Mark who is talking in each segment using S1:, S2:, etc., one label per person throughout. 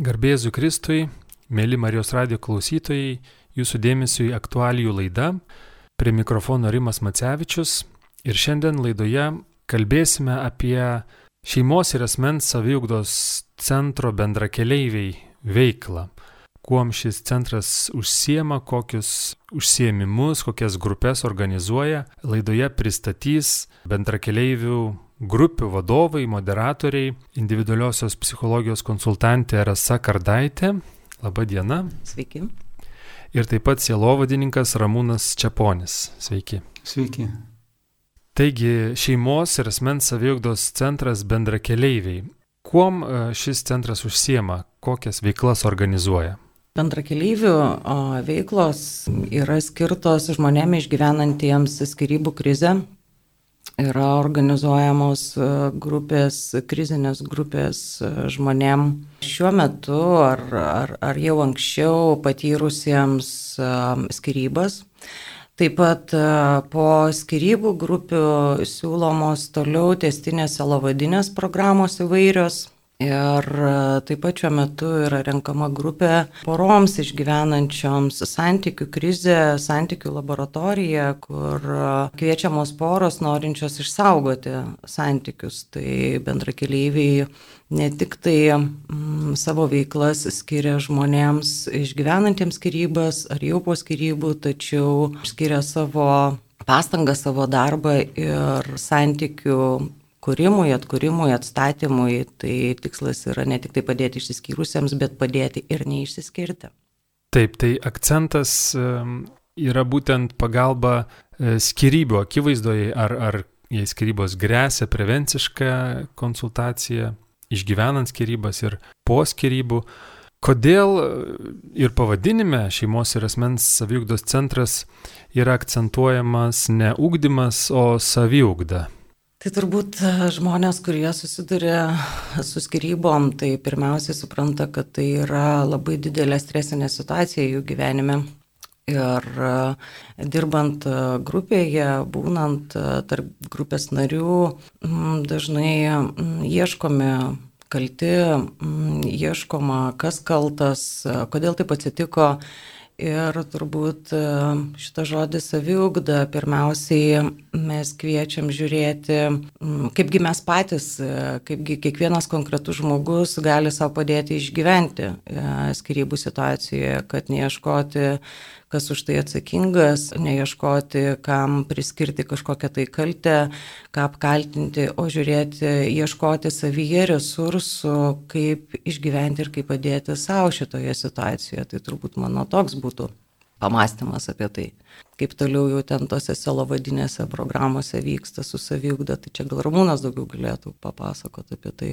S1: Garbėzu Kristui, mėly Marijos radio klausytojai, jūsų dėmesio į aktualijų laidą. Prie mikrofono Rimas Macevičius ir šiandien laidoje kalbėsime apie šeimos ir asmens saviugdos centro bendrakeleiviai veiklą. Kuom šis centras užsiema, kokius užsiemimus, kokias grupės organizuoja. Laidoje pristatys bendrakeleivių grupių vadovai, moderatoriai, individualiosios psichologijos konsultantė Rasa Kardaitė. Labą dieną.
S2: Sveiki.
S1: Ir taip pat sielovadininkas Ramūnas Čiaponis. Sveiki.
S3: Sveiki.
S1: Taigi šeimos ir asmens saviugdos centras bendrakeleiviai. Kuom e, šis centras užsiema, kokias veiklas organizuoja?
S2: Bendrakeleivių veiklos yra skirtos žmonėms išgyvenantiems skirybų krizę, yra organizuojamos e, grupės, krizinės grupės e, žmonėm šiuo metu ar, ar, ar jau anksčiau patyrusiems e, skirybas. Taip pat po skirybų grupių siūlomos toliau testinės selovadinės programos įvairios Ir e, taip pat šiuo metu yra renkama grupė poroms išgyvenančioms santykių krizę, santykių laboratoriją, kur e, kviečiamos poros norinčios išsaugoti santykius. Tai bendra keleiviai ne tik tai mm, savo veiklas skiria žmonėms išgyvenantiems skirybas ar jau po skirybų, tačiau skiria savo pastangą, savo darbą ir santykių kūrimui, atkūrimui, atstatymui, tai tikslas yra ne tik tai padėti išsiskyrusiems, bet padėti ir neišsiskirti.
S1: Taip, tai akcentas yra būtent pagalba e, skirybų akivaizdoje, ar, ar jei skirybos grėsia prevenciška konsultacija, išgyvenant skirybas ir po skirybų. Kodėl e, ir pavadinime šeimos ir asmens saviugdos centras yra akcentuojamas ne ūkdymas, o saviugda?
S2: Tai turbūt e, žmonės, kurie susiduria su skirybom, tai pirmiausiai supranta, kad tai yra labai didelė stresinė situacija jų gyvenime. Ir e, dirbant e, grupėje, būnant tarp grupės narių, dažnai ieškomi kalti, ieškoma, kas kaltas, kodėl taip atsitiko Ir turbūt e, šitą žodį saviugda. Pirmiausiai mes kviečiam žiūrėti, kaipgi mes patys, e, kaipgi kiekvienas konkretus žmogus gali savo padėti išgyventi e, skirybų situacijoje, kad neieškoti kas už tai atsakingas, neieškoti, kam priskirti kažkokią tai kaltę, ką apkaltinti, o žiūrėti, ieškoti savyje resursų, kaip išgyventi ir kaip padėti savo šitoje situacijoje. Tai turbūt mano toks būtų pamastymas apie tai, kaip toliau jau ten tose selovadinėse programuose vyksta su saviugda, tai čia gal Ramūnas daugiau galėtų papasakoti apie tai.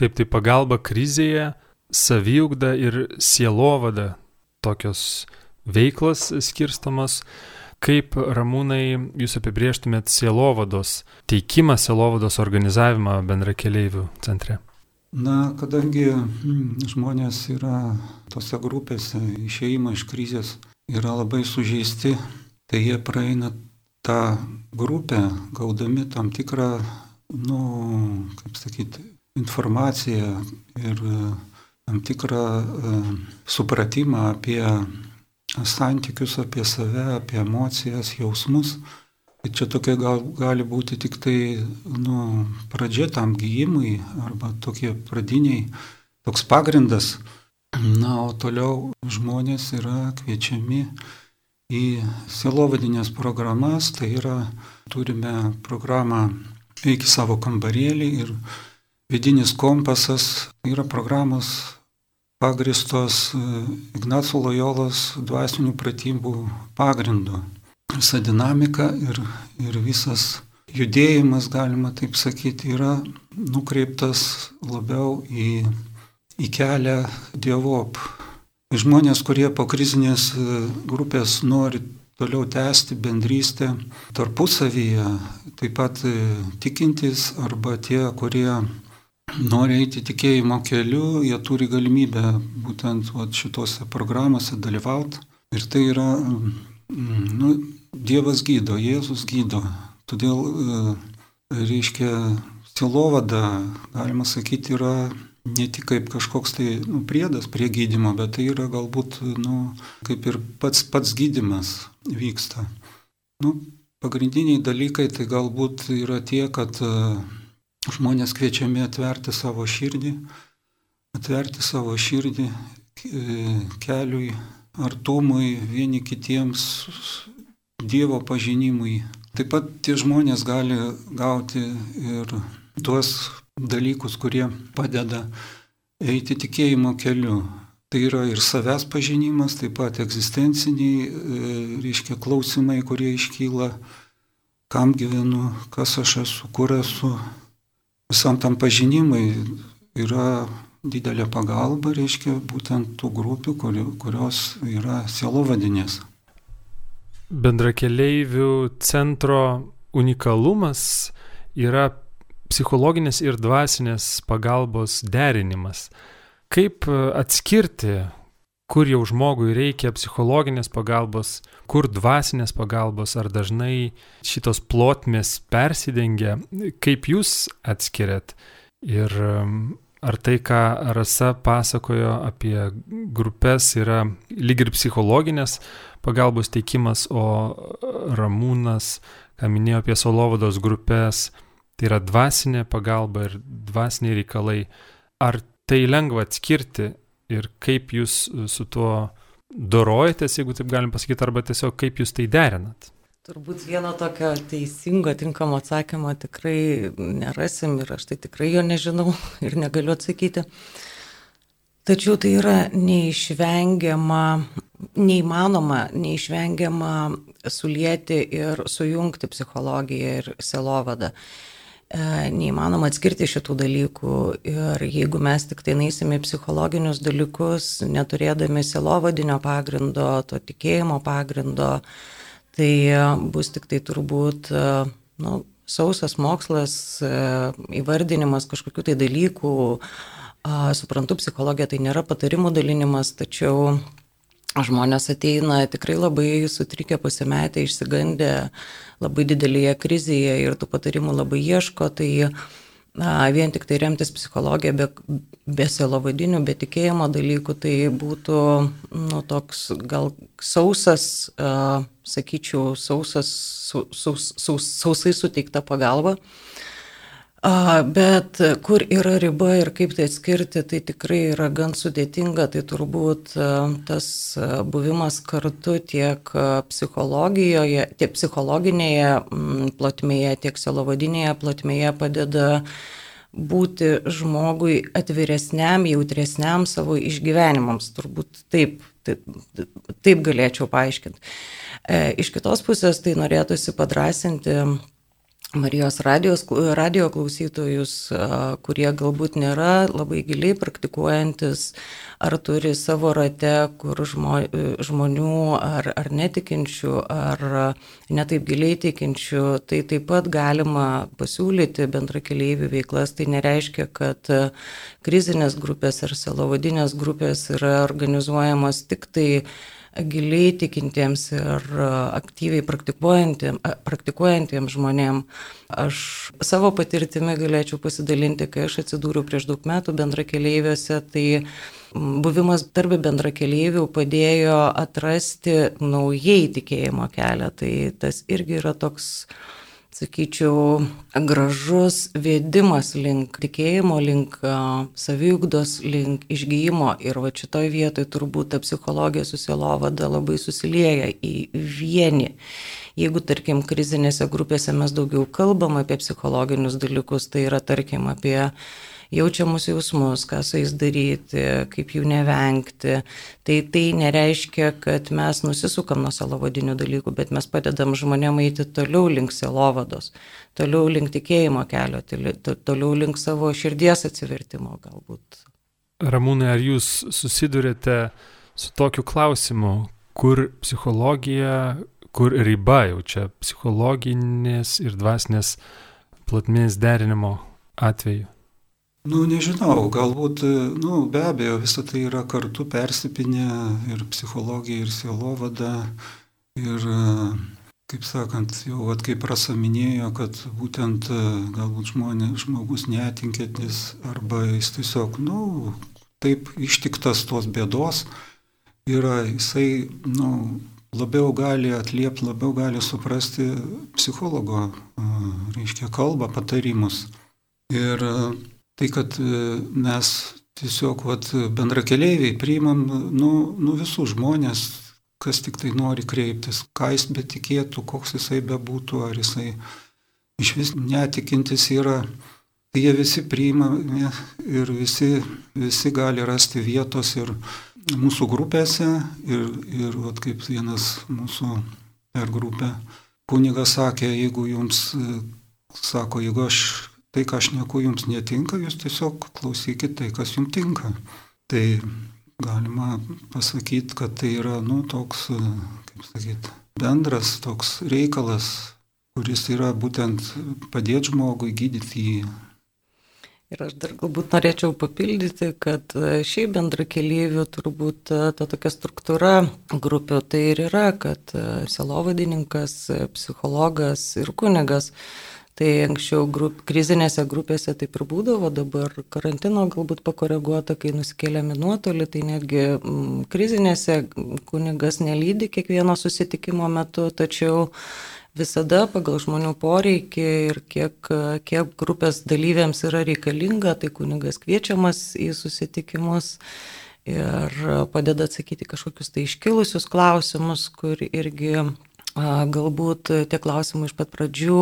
S1: Taip, tai pagalba krizėje, saviugda ir sielovada tokios veiklas skirstamas. Kaip ramūnai jūs apibrieštumėt sielovados teikimą, sielovados organizavimą bendra keliaivių centre?
S3: Na, kadangi mm, žmonės yra tose grupėse, išeima iš krizės yra labai sužeisti, tai jie praeina tą grupę, gaudami tam tikrą, nu, kaip sakyti, informaciją ir tam tikrą uh, supratimą apie santykius apie save, apie emocijas, jausmus. Tai čia tokia gal, gali būti tik tai nu, pradžia tam gyjimui arba tokie pradiniai, toks pagrindas. Na, o toliau žmonės yra kviečiami į silovadinės programas, tai yra turime programą Eik į savo kambarėlį ir vidinis kompasas yra programos pagristos e, Ignaco Lojolos dvasinių pratybų pagrindu. Visa dinamika ir, ir visas judėjimas, galima taip sakyti, yra nukreiptas labiau į, į kelią dievop. Žmonės, kurie po krizinės e, grupės nori toliau tęsti bendrystę tarpusavyje, taip pat e, tikintis arba tie, kurie nori eiti tikėjimo keliu, jie turi galimybę būtent vat, šitose programuose dalyvauti. Ir tai yra, mm, nu, Dievas gydo, Jėzus gydo. Todėl, e, reiškia, silovada, galima sakyti, yra ne tik kaip kažkoks tai nu, priedas prie gydimo, bet tai yra galbūt nu, kaip ir pats, pats gydimas vyksta. Nu, pagrindiniai dalykai tai galbūt yra tie, kad uh, žmonės kviečiami atverti savo širdį, atverti savo širdį e, keliui, artumui, vieni kitiems, Dievo pažinimui. Taip pat tie žmonės gali gauti ir tuos dalykus, kurie padeda eiti tikėjimo keliu. Tai yra ir savęs pažinimas, taip pat egzistenciniai, e, reiškia, klausimai, kurie iškyla, kam gyvenu, kas aš esu, kur esu. Visam tam pažinimai yra didelė pagalba, reiškia, būtent tų grupių, kurios yra sielovadinės.
S1: Bendrakeleivių centro unikalumas yra psichologinės ir dvasinės pagalbos derinimas. Kaip atskirti, kur jau žmogui reikia psichologinės pagalbos, kur dvasinės pagalbos, ar dažnai šitos plotmės persidengia, kaip jūs atskiriat ir ar tai, ką Rasa pasakojo apie grupės, yra lyg ir psichologinės pagalbos teikimas, o Ramūnas, ką minėjo apie Solovados grupės, tai yra dvasinė pagalba ir dvasiniai reikalai. Ar tai lengva atskirti ir kaip jūs su tuo dorojatės, jeigu taip galim pasakyti, arba tiesiog kaip jūs tai derinat?
S2: Turbūt vieno tokio teisingo, tinkamo atsakymo tikrai nerasim ir aš tai tikrai jo nežinau ir negaliu atsakyti. Tačiau tai yra neišvengiama, neįmanoma, neišvengiama sulieti ir sujungti psichologiją ir selovadą. E, neįmanoma atskirti šitų dalykų ir jeigu mes tik tai naisime psichologinius dalykus, neturėdami selovadinio pagrindo, to tikėjimo pagrindo, tai bus tik tai turbūt e, nu, sausas mokslas, e, įvardinimas kažkokių tai dalykų. Suprantu, psichologija tai nėra patarimų dalinimas, tačiau žmonės ateina tikrai labai sutrikę, pasimetę, išsigandę, labai didelėje krizėje ir tų patarimų labai ieško, tai na, vien tik tai remtis psichologiją be, be selovadinių, be tikėjimo dalykų, tai būtų nu, toks gal sausas, uh, sakyčiau, sausas, saus, saus, sausai suteikta pagalba. Uh, Bet kur yra riba ir kaip tai atskirti, tai tikrai yra gan sudėtinga, tai turbūt tas buvimas kartu tiek psichologijoje, tiek psichologinėje plotmėje, tiek selovadinėje plotmėje padeda būti žmogui atviresniam, jautresniam savo išgyvenimams. Turbūt taip, taip, taip galėčiau paaiškinti. E, iš kitos pusės tai norėtųsi padrasinti Marijos radijos, radio klausytojus, kurie galbūt nėra labai giliai praktikuojantis, ar turi savo rate, kur žmo, žmonių ar, ar netikinčių, ar netaip giliai tikinčių, tai taip pat galima pasiūlyti bendra keliaivių veiklas. Tai nereiškia, kad krizinės grupės ar selovadinės grupės yra organizuojamos tik tai giliai tikintiems ir aktyviai praktikuojantiems, praktikuojantiems žmonėms. Aš savo patirtimi galėčiau pasidalinti, kai aš atsidūriau prieš daug metų bendra keliaiviuose, tai buvimas tarp bendra keliaivių padėjo atrasti naujai tikėjimo kelią. Tai tas irgi yra toks sakyčiau, gražus vėdimas link tikėjimo, link saviugdos, link išgyjimo. Ir va šitoj vietoj turbūt ta psichologija susilovada labai susilieja į vienį. Jeigu, tarkim, krizinėse grupėse mes daugiau kalbam apie psichologinius dalykus, tai yra, tarkim, apie jaučiamus jausmus, ką su jais daryti, kaip jų nevengti. Tai tai nereiškia, kad mes nusisukam nuo selovadinių dalykų, bet mes padedam žmonėm eiti toliau link selovados, toliau link tikėjimo kelio, toliau link savo širdies atsivertimo galbūt.
S1: Ramūnai, ar jūs susidurėte su tokiu klausimu, kur psichologija, kur riba jau čia psichologinės ir dvasinės platmės derinimo atveju?
S3: Nu, nežinau, galbūt, nu, be abejo, visą tai yra kartu persipinę ir psichologija, ir sielovada, ir kaip sakant, jau vat, kaip prasaminėjo, kad būtent galbūt žmonė, žmogus netinkintis arba jis tiesiog, nu, taip ištiktas tos bėdos, yra, jisai, nu, labiau gali atliepti, labiau gali suprasti psichologo, reiškia, kalbą, patarimus. Ir tai, kad mes tiesiog vat, bendrakeleiviai priimam nu, nu visus žmonės, kas tik tai nori kreiptis, ką jis betikėtų, koks jisai bebūtų, ar jisai iš vis netikintis yra, tai jie visi priimami ir visi, visi gali rasti vietos ir mūsų grupėse ir, ir vat, kaip vienas mūsų per grupę kunigas sakė, jeigu jums, sako, jeigu aš tai, ką aš neku jums netinka, jūs tiesiog klausykite tai, kas jums tinka. Tai galima pasakyti, kad tai yra, nu, toks, kaip sakyti, bendras toks reikalas, kuris yra būtent padėti žmogui gydyti jį
S2: Ir aš dar galbūt norėčiau papildyti, kad e, šiaip bendra keliaivių turbūt e, ta tokia struktūra grupių tai ir yra, kad e, selovadininkas, psichologas ir kunigas. Tai anksčiau grup, krizinėse grupėse taip ir būdavo, dabar karantino galbūt pakoreguota, kai nusikėlėme nuotolį, tai netgi m, mm, krizinėse kunigas nelydi kiekvieno susitikimo metu, tačiau visada pagal žmonių poreikį ir kiek, kiek grupės dalyviams yra reikalinga, tai kunigas kviečiamas į susitikimus ir padeda atsakyti kažkokius tai iškilusius klausimus, kur irgi galbūt tie klausimai iš pat pradžių,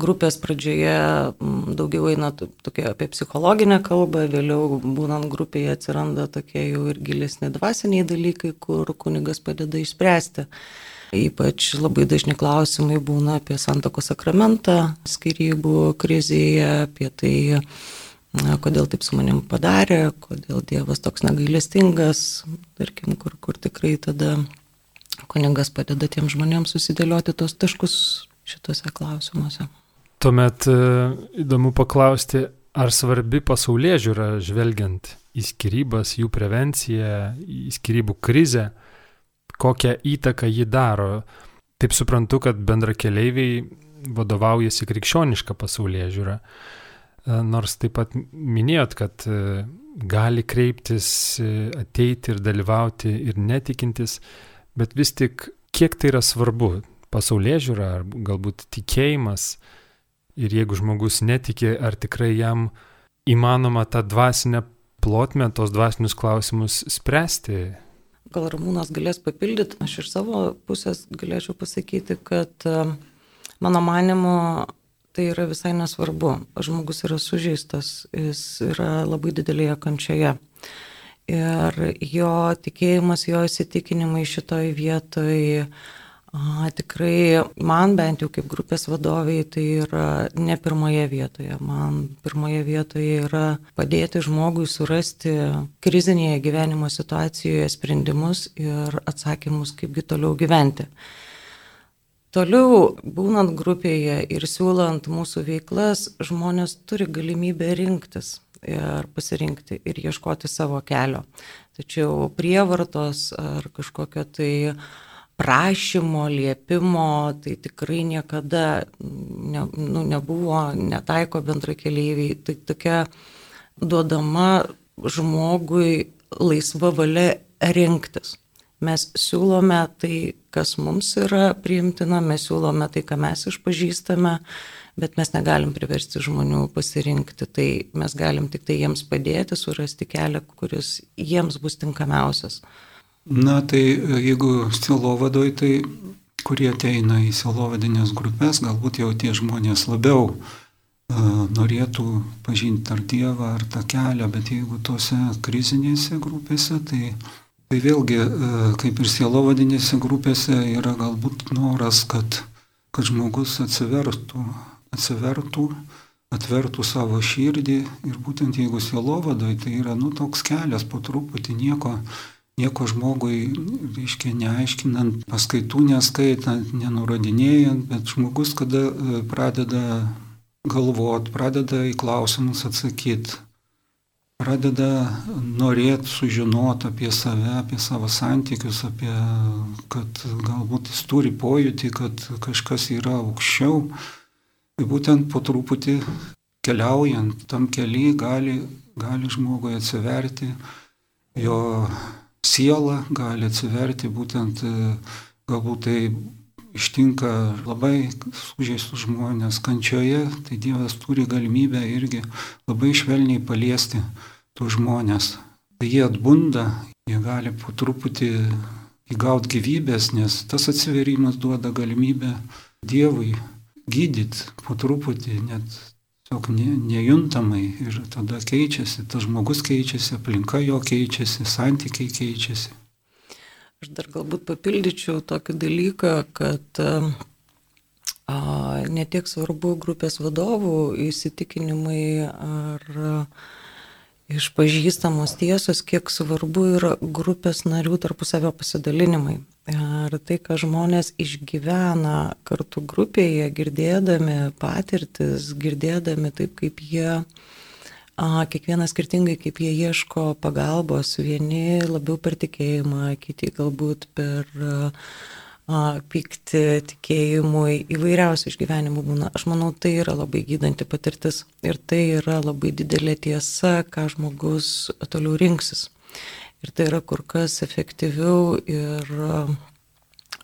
S2: grupės pradžioje daugiau eina tokia apie psichologinę kalbą, vėliau būnant grupėje atsiranda tokie jau ir gilesni dvasiniai dalykai, kur kunigas padeda išspręsti. Ypač labai dažni klausimai būna apie santoko sakramentą, skirybų krizėje, apie tai, na, kodėl taip su manim padarė, kodėl Dievas toks negailestingas, tarkim, kur, kur tikrai tada kuningas padeda tiem žmonėms susidėlioti tos taškus šituose klausimuose.
S1: Tuomet e, įdomu paklausti, ar svarbi pasaulyje žiūra žvelgiant į skirybas, jų prevenciją, į skirybų krizę, kokią įtaką ji daro. Taip suprantu, kad bendra keleiviai vadovaujasi krikščionišką pasaulyje žiūrą. E, nors taip pat minėjot, kad e, gali kreiptis, ateiti ir dalyvauti ir netikintis, bet vis tik kiek tai yra svarbu - pasaulyje žiūra ar galbūt tikėjimas ir jeigu žmogus netiki, ar tikrai jam įmanoma tą dvasinę plotmę, tos dvasinius klausimus spręsti
S2: gal Ramūnas galės papildyti, aš iš savo pusės galėčiau pasakyti, kad mano manimo tai yra visai nesvarbu. Žmogus yra sužeistas, jis yra labai didelėje kančioje. Ir jo tikėjimas, jo įsitikinimai šitoj vietoje A, tikrai man bent jau kaip grupės vadoviai tai yra ne pirmoje vietoje. Man pirmoje vietoje yra padėti žmogui surasti krizinėje gyvenimo situacijoje sprendimus ir atsakymus, kaipgi toliau gyventi. Toliau, būnant grupėje ir siūlant mūsų veiklas, žmonės turi galimybę rinktis ir pasirinkti ir ieškoti savo kelio. Tačiau prievartos ar kažkokio tai uh, prašymo, liepimo, tai tikrai niekada ne, nu, nebuvo, netaiko bendra keliaiviai. Tai tokia duodama žmogui laisva valia rinktis. Mes siūlome tai, kas mums yra priimtina, mes siūlome tai, ką mes išpažįstame, bet mes negalim priversti žmonių pasirinkti. Tai mes galim tik tai jiems padėti surasti kelią, kuris jiems bus tinkamiausias.
S3: Na tai e, jeigu silovadoj, tai kurie ateina į silovadinės grupės, galbūt jau tie žmonės labiau uh, norėtų pažinti ar Dievą, ar tą kelią, bet jeigu tose krizinėse grupėse, tai, tai vėlgi, uh, kaip ir silovadinėse grupėse, yra galbūt noras, kad, kad žmogus atsivertų, atsivertų, atvertų savo širdį ir būtent jeigu silovadoj, tai yra, nu, toks kelias po truputį nieko nieko žmogui, reiškia, neaiškinant, paskaitų neskaitant, nenurodinėjant, bet žmogus, kada e, pradeda galvot, pradeda į klausimus atsakyti, pradeda norėti sužinoti apie save, apie savo santykius, apie, kad galbūt jis turi pojūtį, kad kažkas yra aukščiau. Būtent po truputį keliaujant tam keliui gali, gali žmogui atsiverti, jo siela gali atsiverti būtent galbūt tai ištinka labai sužeistus žmonės kančioje, tai Dievas turi galimybę irgi labai švelniai paliesti tų žmonės. Tai jie atbunda, jie gali po truputį įgauti gyvybės, nes tas atsiverimas duoda galimybę Dievui gydyti po truputį, net tiesiog ne, nejuntamai ir tada keičiasi, tas žmogus keičiasi, aplinka jo keičiasi, santykiai keičiasi.
S2: Aš dar galbūt papildyčiau tokį dalyką, kad netiek svarbu grupės vadovų įsitikinimai ar išpažįstamos tiesos, kiek svarbu yra grupės narių tarpusavio pasidalinimai. Ir tai, ką žmonės išgyvena kartu grupėje, girdėdami patirtis, girdėdami taip, kaip jie kiekvienas skirtingai, kaip jie ieško pagalbos, vieni labiau per tikėjimą, kiti galbūt per pykti tikėjimui, įvairiausių išgyvenimų būna. Aš manau, tai yra labai gydanti patirtis ir tai yra labai didelė tiesa, ką žmogus toliau rinksis. Ir tai yra kur kas efektyviau ir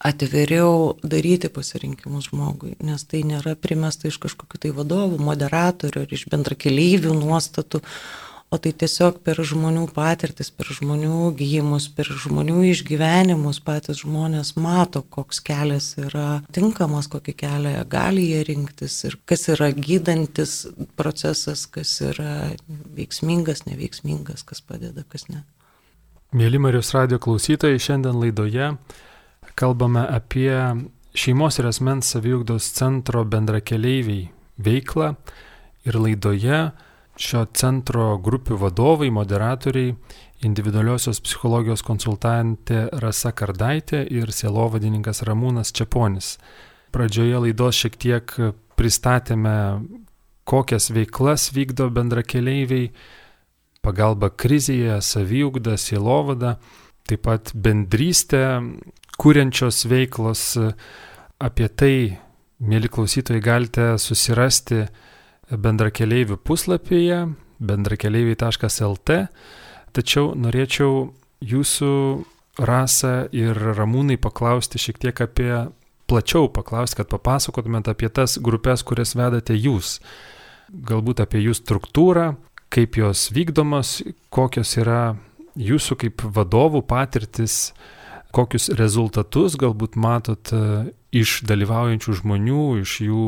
S2: atviriau daryti pasirinkimus žmogui, nes tai nėra primesta iš kažkokių tai vadovų, moderatorių ar iš bendrakeleivių nuostatų, o tai tiesiog per žmonių patirtis, per žmonių gyjimus, per žmonių išgyvenimus patys žmonės mato, koks kelias yra tinkamas, kokį kelią gali jie rinktis ir kas yra gydantis procesas, kas yra veiksmingas, neveiksmingas, kas padeda, kas ne.
S1: Mėly Marijos radio klausytojai, šiandien laidoje kalbame apie šeimos ir asmens saviugdos centro bendrakeleiviai veiklą ir laidoje šio centro grupių vadovai, moderatoriai, individualiosios psichologijos konsultantė Rasa Kardaitė ir sielovadininkas Ramūnas Čiaponis. Pradžioje laidos šiek tiek pristatėme, kokias veiklas vykdo bendrakeleiviai, pagalba krizėje, saviugda, sielovada, taip pat bendrystė, kūrenčios veiklos. Apie tai, mėly klausytojai, galite susirasti bendrakeleivių puslapyje bendrakeleiviai.lt. Tačiau norėčiau jūsų rasą ir ramūnai paklausti šiek tiek apie, plačiau paklausti, kad papasakotumėt apie tas grupės, kurias vedate jūs. Galbūt apie jų struktūrą, kaip jos vykdomos, kokios yra jūsų kaip vadovų patirtis kokius rezultatus galbūt matot e, iš dalyvaujančių žmonių, iš jų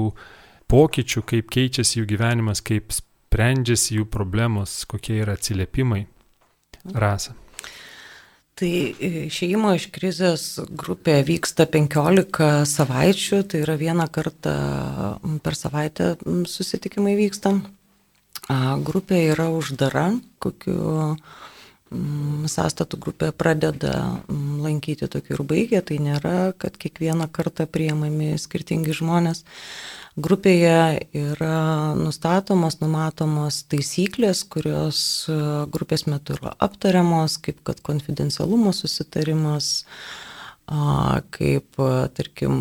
S1: pokyčių, kaip keičiasi jų gyvenimas, kaip sprendžiasi jų problemos, kokie yra atsiliepimai. Rasa.
S2: Tai išėjimo iš krizės grupė vyksta 15 savaičių, tai yra vieną kartą per savaitę susitikimai vyksta. Grupė yra uždara, kokiu Mm, sąstatų grupė pradeda mm, lankyti tokį ir baigia, tai nėra, kad kiekvieną kartą priemami skirtingi žmonės. Grupėje yra nustatomos, numatomos taisyklės, kurios e, grupės metu yra aptariamos, kaip kad konfidencialumo susitarimas, kaip, tarkim,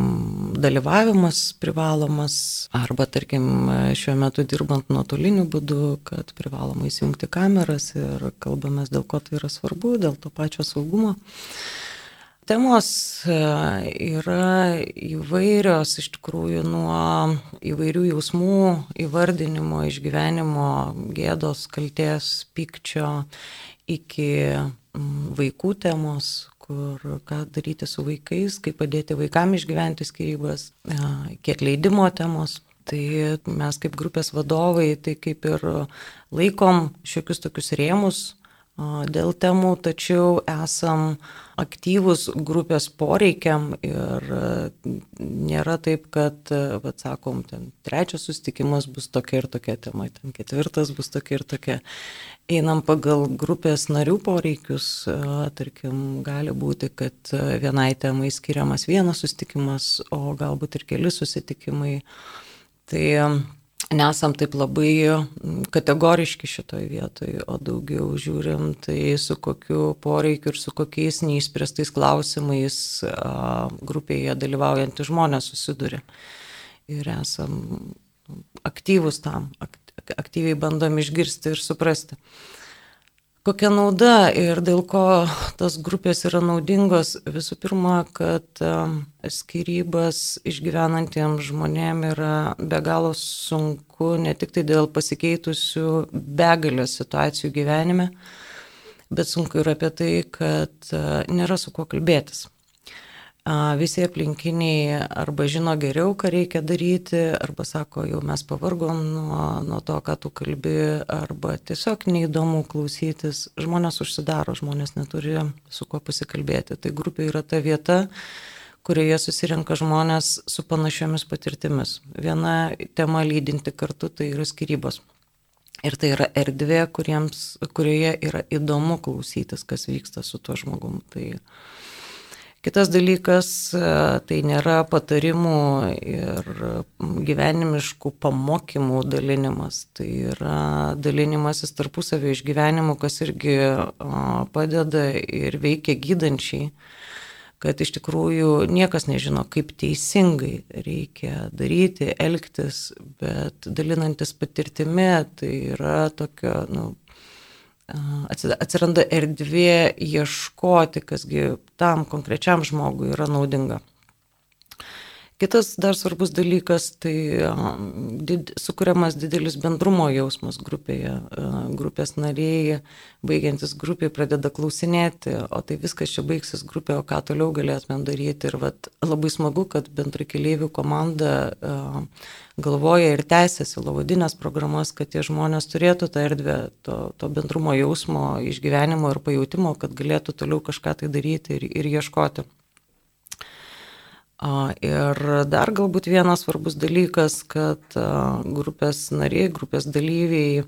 S2: dalyvavimas privalomas, arba, tarkim, šiuo metu dirbant nuotoliniu būdu, kad privaloma įsijungti kameras ir kalbamės, dėl ko tai yra svarbu, dėl to pačio saugumo. Temos yra įvairios iš tikrųjų nuo įvairių jausmų įvardinimo, išgyvenimo, gėdos, kalties, pykčio iki vaikų temos, kur ką daryti su vaikais, kaip padėti vaikam išgyventi skirybas, kiek leidimo temos. Tai mes kaip grupės vadovai, tai kaip ir laikom šiokius tokius rėmus dėl temų, tačiau esam aktyvus grupės poreikiam ir nėra taip, kad, vad sakom, ten trečias sustikimas bus tokia ir tokia tema, ten ketvirtas bus tokia ir tokia einam pagal grupės narių poreikius, tarkim, gali būti, kad vienai temai skiriamas vienas susitikimas, o galbūt ir keli susitikimai. Tai nesam taip labai kategoriški šitoje vietoje, o daugiau žiūrim tai su kokiu poreikiu ir su kokiais neįspręstais klausimais grupėje dalyvaujantys žmonės susiduria. Ir esam aktyvus tam, aktyviai bandom išgirsti ir suprasti kokia nauda ir dėl ko tos grupės yra naudingos. Visų pirma, kad skirybas išgyvenantiems žmonėms yra be galo sunku ne tik tai dėl pasikeitusių begalės situacijų gyvenime, bet sunku ir apie tai, kad nėra su kuo kalbėtis visi aplinkiniai arba žino geriau, ką reikia daryti, arba sako, jau mes pavargom nuo, nuo to, ką tu kalbi, arba tiesiog neįdomu klausytis. Žmonės užsidaro, žmonės neturi su kuo pasikalbėti. Tai grupė yra ta vieta, kurioje susirenka žmonės su panašiomis patirtimis. Viena tema lydinti kartu tai yra skirybos. Ir tai yra erdvė, kuriems, kurioje yra įdomu klausytis, kas vyksta su tuo žmogum. Tai, Kitas dalykas, tai nėra patarimų ir gyvenimiškų pamokymų dalinimas, tai yra dalinimasis tarpusavio išgyvenimų, kas irgi padeda ir veikia gydančiai, kad iš tikrųjų niekas nežino, kaip teisingai reikia daryti, elgtis, bet dalinantis patirtimi, tai yra tokio, nu, atsiranda erdvė ieškoti, kasgi tam konkrečiam žmogui yra naudinga. Kitas dar svarbus dalykas - tai did, sukūriamas didelis bendrumo jausmas grupėje. Grupės nariai, baigiantis grupiai, pradeda klausinėti, o tai viskas čia baigsis grupė, o ką toliau galėtumėm daryti. Ir vat, labai smagu, kad bendra keliaivių komanda galvoja ir tęsiasi lavadinės programas, kad tie žmonės turėtų tą erdvę, to, to bendrumo jausmo, išgyvenimo ir pajūtimo, kad galėtų toliau kažką tai daryti ir, ir ieškoti. Ir dar galbūt vienas svarbus dalykas, kad grupės nariai, grupės dalyviai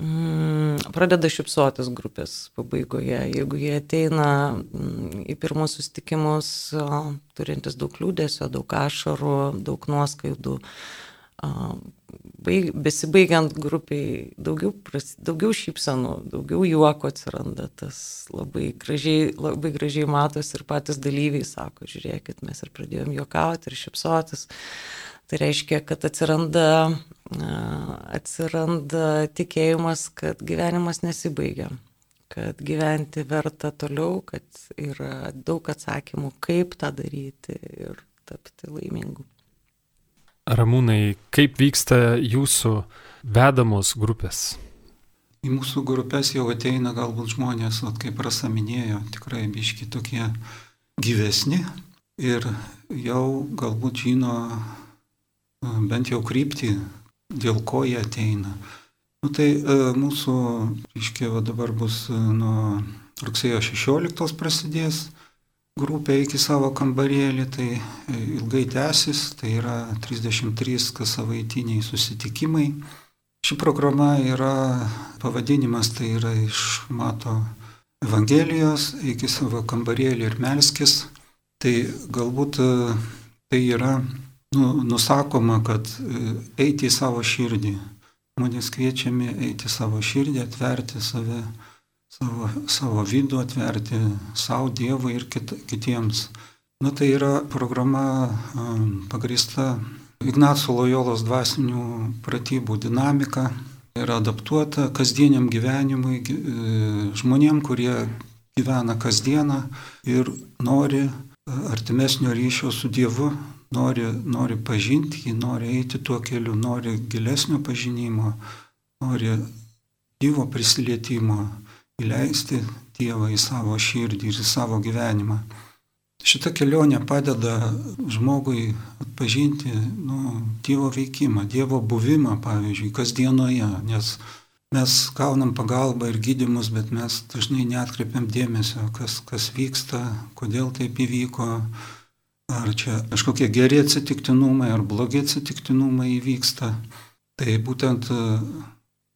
S2: mm, pradeda šipsotis grupės pabaigoje. Jeigu jie ateina mm, į pirmus susitikimus, turintis daug liūdėsio, daug ašarų, daug nuoskaidų, baig, besibaigiant grupiai daugiau, daugiau šypsenų, daugiau juoko atsiranda, tas labai gražiai, labai gražiai matos ir patys dalyviai sako, žiūrėkit, mes ir pradėjom juokauti ir šypsotis. Tai reiškia, kad atsiranda, atsiranda tikėjimas, kad gyvenimas nesibaigia, kad gyventi verta toliau, kad yra daug atsakymų, kaip tą daryti ir tapti laimingu.
S1: Ramūnai, kaip vyksta jūsų vedamos grupės?
S3: Į mūsų grupės jau ateina galbūt žmonės, vat, kaip Rasa minėjo, tikrai biški tokie gyvesni ir jau galbūt žino bent jau kryptį, dėl ko jie ateina. Nu, tai e, mūsų, iškiai, dabar bus nuo rugsėjo 16 prasidės grupę iki savo kambarėlį, tai e, ilgai tęsis, tai yra 33 kas savaitiniai susitikimai. Ši programa yra, pavadinimas tai yra iš Mato Evangelijos iki savo kambarėlį ir melskis. Tai galbūt e, tai yra nu, nusakoma, kad e, eiti į savo širdį. Žmonės kviečiami eiti į savo širdį, atverti save savo, savo vidų atverti savo Dievui ir kit, kitiems. Na tai yra programa um, pagrįsta Ignaco Lojolos dvasinių pratybų dinamika ir adaptuota kasdieniam gyvenimui, e, žmonėm, kurie gyvena kasdieną ir nori e, artimesnio ryšio su Dievu, nori, nori pažinti jį, nori eiti tuo keliu, nori gilesnio pažinimo, nori gyvo prisilietimo įleisti Dievą į savo širdį ir į savo gyvenimą. Šita kelionė padeda žmogui atpažinti nu, Dievo veikimą, Dievo buvimą, pavyzdžiui, kasdienoje, nes mes gaunam pagalbą ir gydimus, bet mes dažnai netkreipiam dėmesio, kas, kas vyksta, kodėl taip įvyko, ar čia kažkokie geri atsitiktinumai ar blogi atsitiktinumai įvyksta. Tai būtent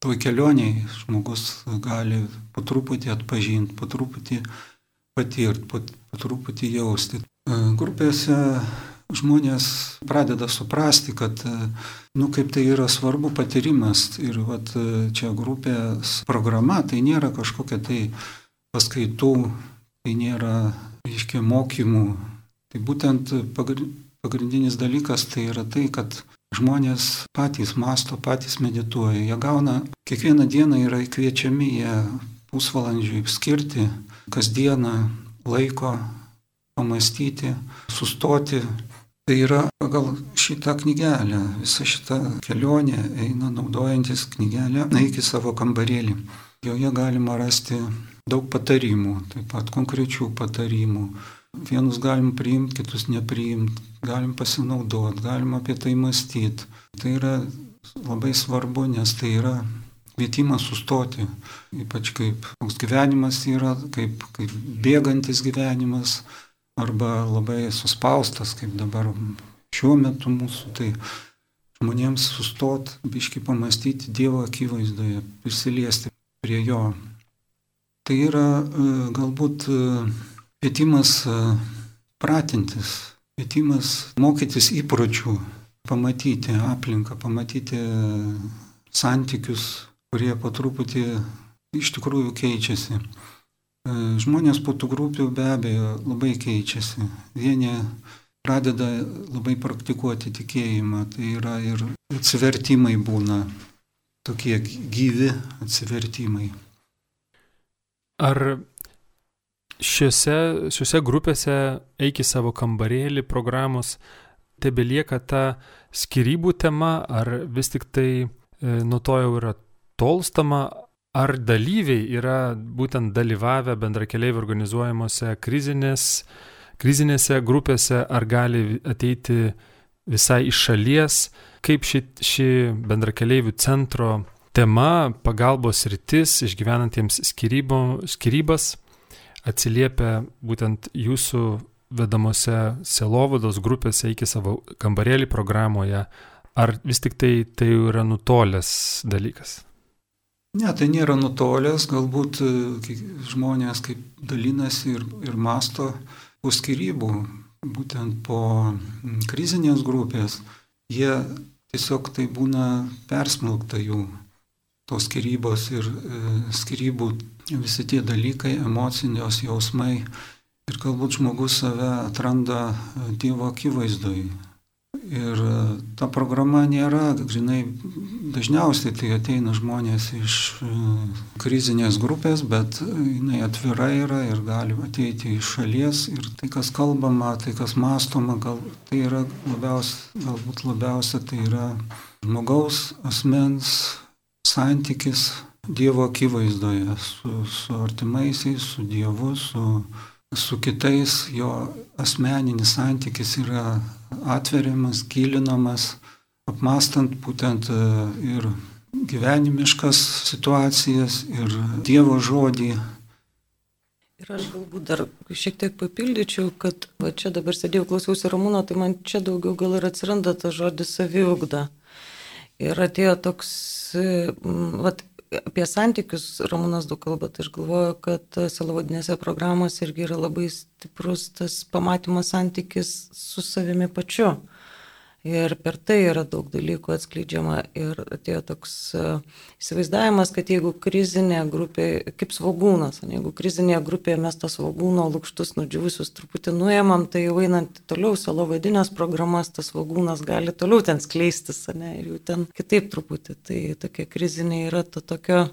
S3: toj kelioniai žmogus gali po truputį atpažinti, po truputį patirti, po, po truputį jausti. E, grupėse žmonės pradeda suprasti, kad, nu, kaip tai yra svarbu patyrimas. Ir vat, čia grupės programa, tai nėra kažkokia tai paskaitų, tai nėra, reiškia, mokymų. Tai būtent pagrindinis dalykas tai yra tai, kad žmonės patys masto, patys medituoja. Jie gauna, kiekvieną dieną yra kviečiami, jie pusvalandžiui skirti kasdieną laiko pamastyti, sustoti. Tai yra pagal šitą knygelę, visa šita kelionė eina naudojantis knygelę, eik į savo kambarėlį. Joje galima rasti daug patarimų, taip pat konkrečių patarimų. Vienus galim priimti, kitus nepriimti, galim pasinaudoti, galim apie tai mąstyti. Tai yra labai svarbu, nes tai yra kvietimas sustoti, ypač kaip toks gyvenimas yra, kaip, kaip bėgantis gyvenimas, arba labai suspaustas, kaip dabar šiuo metu mūsų, tai žmonėms sustot, biški pamastyti Dievo akivaizdoje, prisiliesti prie Jo. Tai yra e, galbūt e, kvietimas e, pratintis, kvietimas mokytis įpročių, pamatyti aplinką, pamatyti santykius, kurie po truputį iš tikrųjų keičiasi. E, žmonės po tų grupių be abejo labai keičiasi. Vieni pradeda labai praktikuoti tikėjimą, tai yra ir atsivertimai būna, tokie gyvi atsivertimai.
S1: Ar šiuose, šiuose grupėse eiki savo kambarėlį programos tebelieka ta skirybų tema, ar vis tik tai e, nuo to jau yra tolstama, Ar dalyviai yra būtent dalyvavę bendrakeleivių organizuojamuose krizinės, krizinėse grupėse, ar gali ateiti visai iš šalies, kaip ši, ši bendrakeleivių centro tema, pagalbos rytis išgyvenantiems skirybo, skirybas atsiliepia būtent jūsų vedamose selovados grupėse iki savo kambarėlį programoje, ar vis tik tai tai yra nutolęs dalykas?
S3: Ne, tai nėra nutolęs, galbūt e, žmonės kaip dalinasi ir, ir masto po skirybų, būtent po krizinės grupės, jie tiesiog tai būna persmelkta jų tos skirybos ir e, skirybų visi tie dalykai, emocinios jausmai. Ir galbūt žmogus save atranda e, Dievo akivaizdoj, Ir e, ta programa nėra, žinai, dažniausiai tai ateina žmonės iš e, krizinės grupės, bet jinai atvira yra ir gali ateiti iš šalies. Ir tai, kas kalbama, tai, kas mąstoma, gal tai yra labiausia, galbūt labiausia tai yra žmogaus asmens santykis Dievo akivaizdoje su, su artimaisiais, su Dievu, su su kitais jo asmeninis santykis yra atveriamas, gilinamas, apmastant būtent e, ir gyvenimiškas situacijas, ir Dievo žodį.
S2: Ir aš galbūt dar šiek tiek papildyčiau, kad va čia dabar sėdėjau klausiausi Ramūno, tai man čia daugiau gal ir atsiranda tas žodis saviugda. Ir atėjo toks, vat, apie santykius Ramūnas daug kalba, tai aš galvoju, kad selavadinėse programose irgi yra labai stiprus tas pamatymas santykis su savimi pačiu. Ir per tai yra daug dalykų atskleidžiama ir atėjo toks uh, įsivaizdavimas, kad jeigu krizinė grupė, kaip svagūnas, jeigu krizinėje grupėje mes tas svagūno lūkštus nudžiūvusius truputį nuėmam, tai jau einant toliau savo vadinės programas, tas svagūnas gali toliau ten skleistis, ne, ir jau ten kitaip truputį. Tai tokia krizinė yra to tokio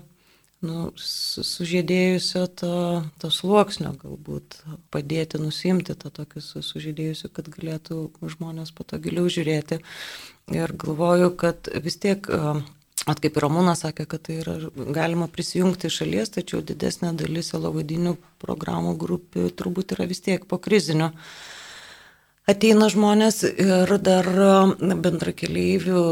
S2: nu, sužėdėjusio to, to sluoksnio galbūt padėti nusimti tą tokį sužėdėjusiu, kad galėtų žmonės po to giliau žiūrėti. Ir galvoju, kad vis tiek, at kaip ir Ramūnas sakė, kad tai yra galima prisijungti iš šalies, tačiau didesnė dalis selovadinių programų grupių turbūt yra vis tiek po krizinio ateina žmonės ir dar bendrakeleivių,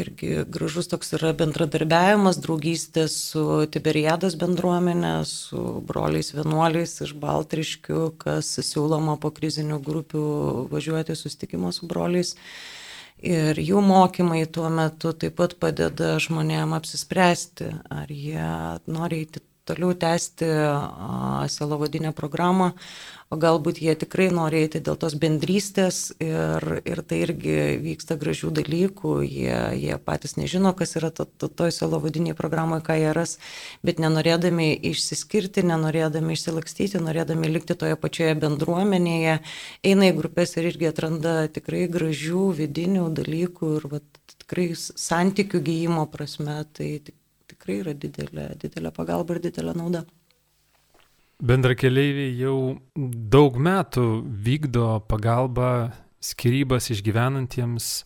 S2: irgi gražus toks yra bendradarbiavimas, draugystė su Tiberiadas bendruomenė, su broliais vienuoliais iš Baltriškių, kas siūloma po krizinių grupių važiuoti susitikimo su broliais. Ir jų mokymai tuo metu taip pat padeda žmonėm apsispręsti, ar jie nori eiti toliau tęsti selovadinę programą, o galbūt jie tikrai nori eiti dėl tos bendrystės ir, ir tai irgi vyksta gražių dalykų, jie, jie patys nežino, kas yra to, to, toj selovadiniai programoje, ką jie ras, bet nenorėdami išsiskirti, nenorėdami išsilakstyti, norėdami likti toje pačioje bendruomenėje, eina į grupės ir irgi atranda tikrai gražių vidinių dalykų ir vat, tikrai santykių gyjimo prasme, tai tikrai yra didelė, didelė pagalba ir didelė nauda.
S1: Bendrakeleiviai jau daug metų vykdo pagalbą skirybas išgyvenantiems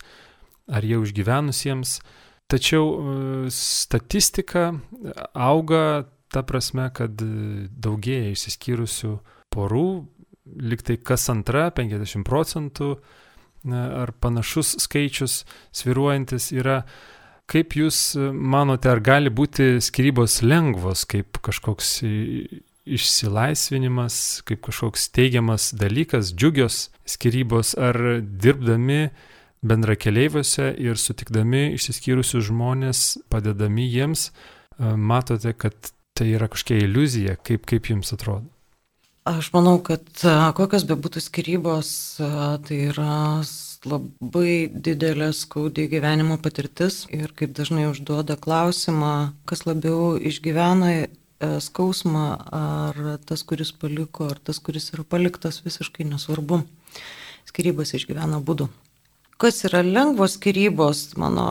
S1: ar jau išgyvenusiems, tačiau e, statistika auga ta prasme, kad daugėja išsiskyrusių porų, liktai kas antra, 50 procentų ar panašus skaičius sviruojantis yra. Kaip Jūs manote, ar gali būti skirybos lengvos, kaip kažkoks išsilaisvinimas kaip kažkoks teigiamas dalykas, džiugios skirybos, ar dirbdami bendrakeleiviuose ir sutikdami išsiskyrusius žmonės, padedami jiems, matote, kad tai yra kažkokia iliuzija, kaip, kaip jums atrodo?
S2: Aš manau, kad kokios bebūtų skirybos, tai yra labai didelė skaudi gyvenimo patirtis ir kaip dažnai užduoda klausimą, kas labiau išgyvena E, skausmą, ar tas, kuris paliko, ar tas, kuris yra paliktas, visiškai nesvarbu. Skirybas išgyvena būdu. Kas yra lengvos skirybos, mano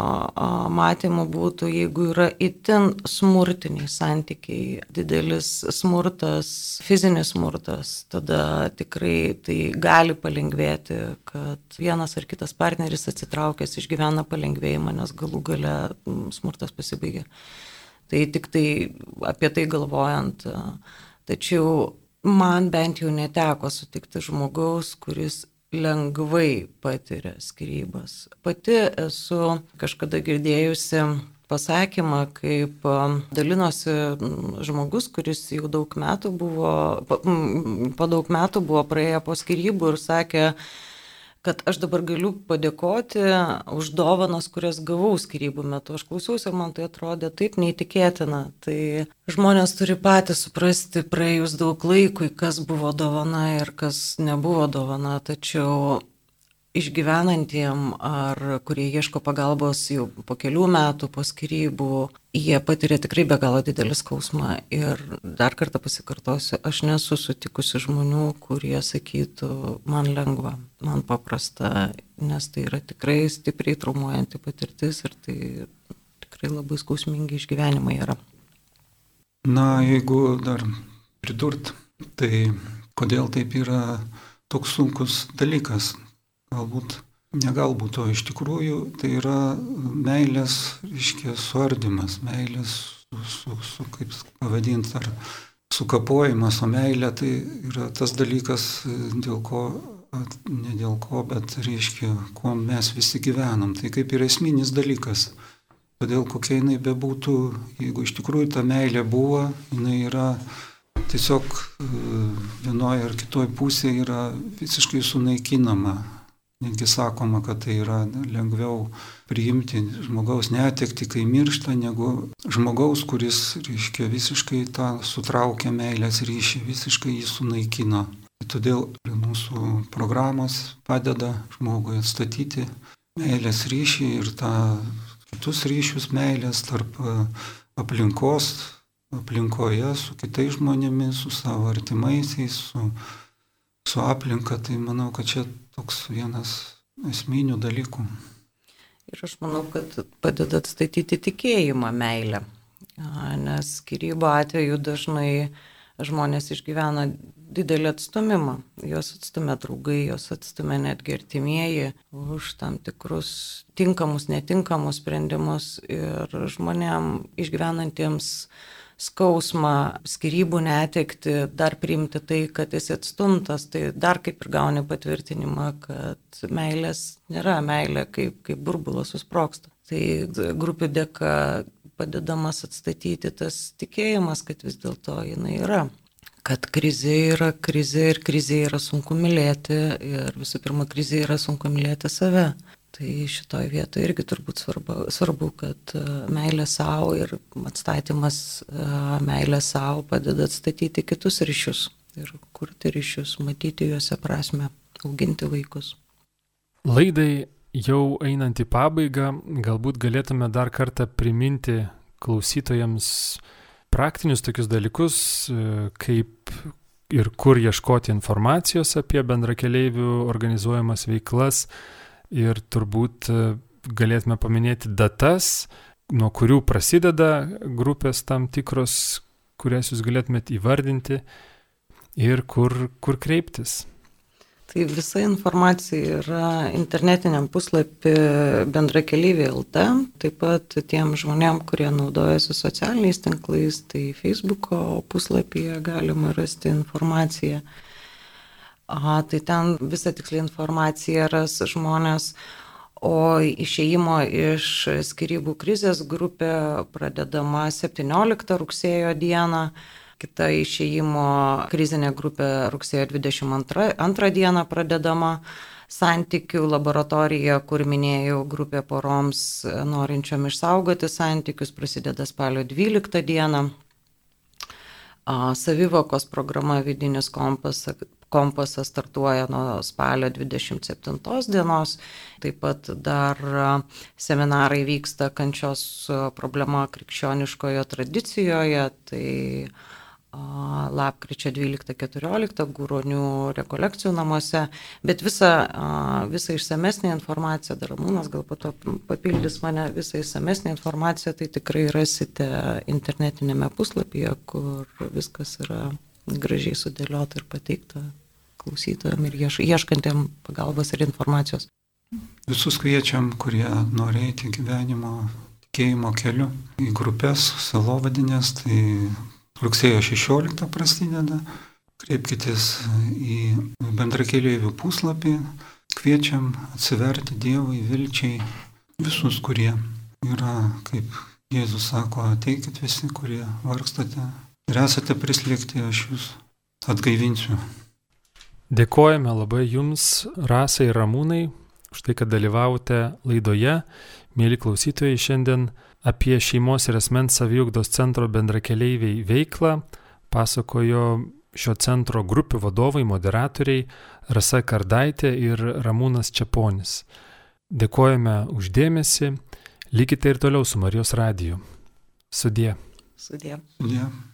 S2: matymu būtų, jeigu yra itin smurtiniai santykiai, didelis smurtas, fizinis smurtas, tada tikrai tai gali palengvėti, kad vienas ar kitas partneris atsitraukęs išgyvena palengvėjimą, nes galų gale smurtas pasibaigia. Tai tik tai apie tai galvojant. Tačiau man bent jau neteko sutikti žmogaus, kuris lengvai patiria skirybas. Pati esu kažkada girdėjusi pasakymą, kaip dalinosi žmogus, kuris jau daug metų buvo, po, daug metų buvo praėję po skirybų ir sakė, kad aš dabar galiu padėkoti už dovanas, kurias gavau skirybų metu. Aš klausiausi ir man tai atrodė taip neįtikėtina. Tai žmonės turi patys suprasti praėjus daug laikui, kas buvo dovana ir kas nebuvo dovana. Tačiau išgyvenantiem ar kurie ieško pagalbos jau po kelių metų, po skirybų, jie patiria tikrai be galo didelį skausmą. Ir dar kartą pasikartosiu, aš nesu sutikusi žmonių, kurie sakytų, man lengva, man paprasta, nes tai yra tikrai stipriai traumuojanti patirtis ir tai tikrai labai skausmingi išgyvenimai yra.
S3: Na, jeigu dar pridurt, tai kodėl taip yra toks sunkus dalykas, galbūt, negalbūt, o iš tikrųjų tai yra meilės, iškia, suardymas, meilės, su, su, su kaip pavadinti, ar sukapojimas, o meilė tai yra tas dalykas, dėl ko, ne dėl ko, bet reiškia, kuo mes visi gyvenam. Tai kaip ir esminis dalykas. Todėl kokia jinai bebūtų, jeigu iš tikrųjų ta meilė buvo, jinai yra tiesiog vienoje ar kitoje pusėje yra visiškai sunaikinama Netgi sakoma, kad tai yra lengviau priimti žmogaus netekti, kai miršta, negu žmogaus, kuris, reiškia, visiškai tą sutraukia meilės ryšį, visiškai jį sunaikino. Todėl mūsų programos padeda žmogui atstatyti meilės ryšį ir tą kitus ryšius meilės tarp aplinkos, aplinkoje, su kitais žmonėmis, su savo artimaisiais, su su aplinka, tai manau, kad čia toks vienas esminių dalykų.
S2: Ir aš manau, kad padeda atstatyti tikėjimą meilę, nes skirybo atveju dažnai žmonės išgyvena didelį atstumimą. Jos atstumia draugai, jos atstumia netgi artimieji už tam tikrus tinkamus, netinkamus sprendimus ir žmonėm išgyvenantiems skausmą, skirybų netekti, dar priimti tai, kad esi atstumtas, tai dar kaip ir gauni patvirtinimą, kad meilės nėra meilė, kaip, kaip burbulas susproksta. Tai grupių dėka padedamas atstatyti tas tikėjimas, kad vis dėlto jinai yra. Kad krizė yra krizė ir krizė yra sunku mylėti ir visų pirma, krizė yra sunku mylėti save. Tai šitoje vietoje irgi turbūt svarbu, svarbu kad e, meilė savo ir atstatymas e, meilė savo padeda atstatyti kitus ryšius ir kurti ryšius, matyti juose prasme, auginti vaikus.
S1: Laidai jau einant į pabaigą, galbūt galėtume dar kartą priminti klausytojams praktinius tokius dalykus, e, kaip ir kur ieškoti informacijos apie bendrakeleivių organizuojamas veiklas ir turbūt e, galėtume paminėti datas, nuo kurių prasideda grupės tam tikros, kurias jūs galėtumėt įvardinti ir kur, kur kreiptis.
S2: Tai visa informacija yra internetiniam puslapį bendrakelyvė LT, taip pat tiem žmonėm, kurie naudojasi socialiniais tinklais, tai Facebook'o puslapyje galima rasti informaciją. A, tai ten visą tikslį informaciją ras žmonės, o išėjimo iš skirybų krizės grupė pradedama 17 rugsėjo dieną kita išėjimo krizinė grupė rugsėjo 22 dieną pradedama santykių laboratorija, kur minėjau, grupė poroms norinčiom išsaugoti santykius prasideda spalio 12 dieną. Savivokos programa Vidinis kompasas, kompasas startuoja nuo spalio 27 dienos. Taip pat dar seminarai vyksta kančios problema krikščioniškojo tradicijoje. Tai lapkričio 12-14 Gūronių rekolekcijų namuose, bet visą, visą išsamesnį informaciją, dar Ramūnas gal po to papildys mane, visą išsamesnį informaciją tai tikrai rasite internetinėme puslapyje, kur viskas yra gražiai sudėliota ir pateikta klausytojams ir ieš, ieškantiem pagalbos ir informacijos.
S3: Visus kviečiam, kurie nori eiti gyvenimo tikėjimo keliu į grupės, salovadinės, tai rugsėjo 16 prasideda. Kreipkitės į bendrakeliaivių puslapį, kviečiam atsiverti Dievui, vilčiai, visus, kurie yra, kaip Jėzus sako, ateikit visi, kurie vargstate ir esate prislėgti, aš jūs atgaivinsiu.
S1: Dėkojame labai Jums, Rasai ir Ramūnai, už tai, kad dalyvaujate laidoje. Mėly klausytojai, šiandien apie šeimos ir asmens saviugdos centro bendrakeleiviai veiklą pasakojo šio centro grupių vadovai, moderatoriai Rasa Kardaitė ir Ramūnas Čiaponis. Dėkojame uždėmesi, likite ir toliau su Marijos radiju. Sudie.
S2: Sudie.
S3: Sudie.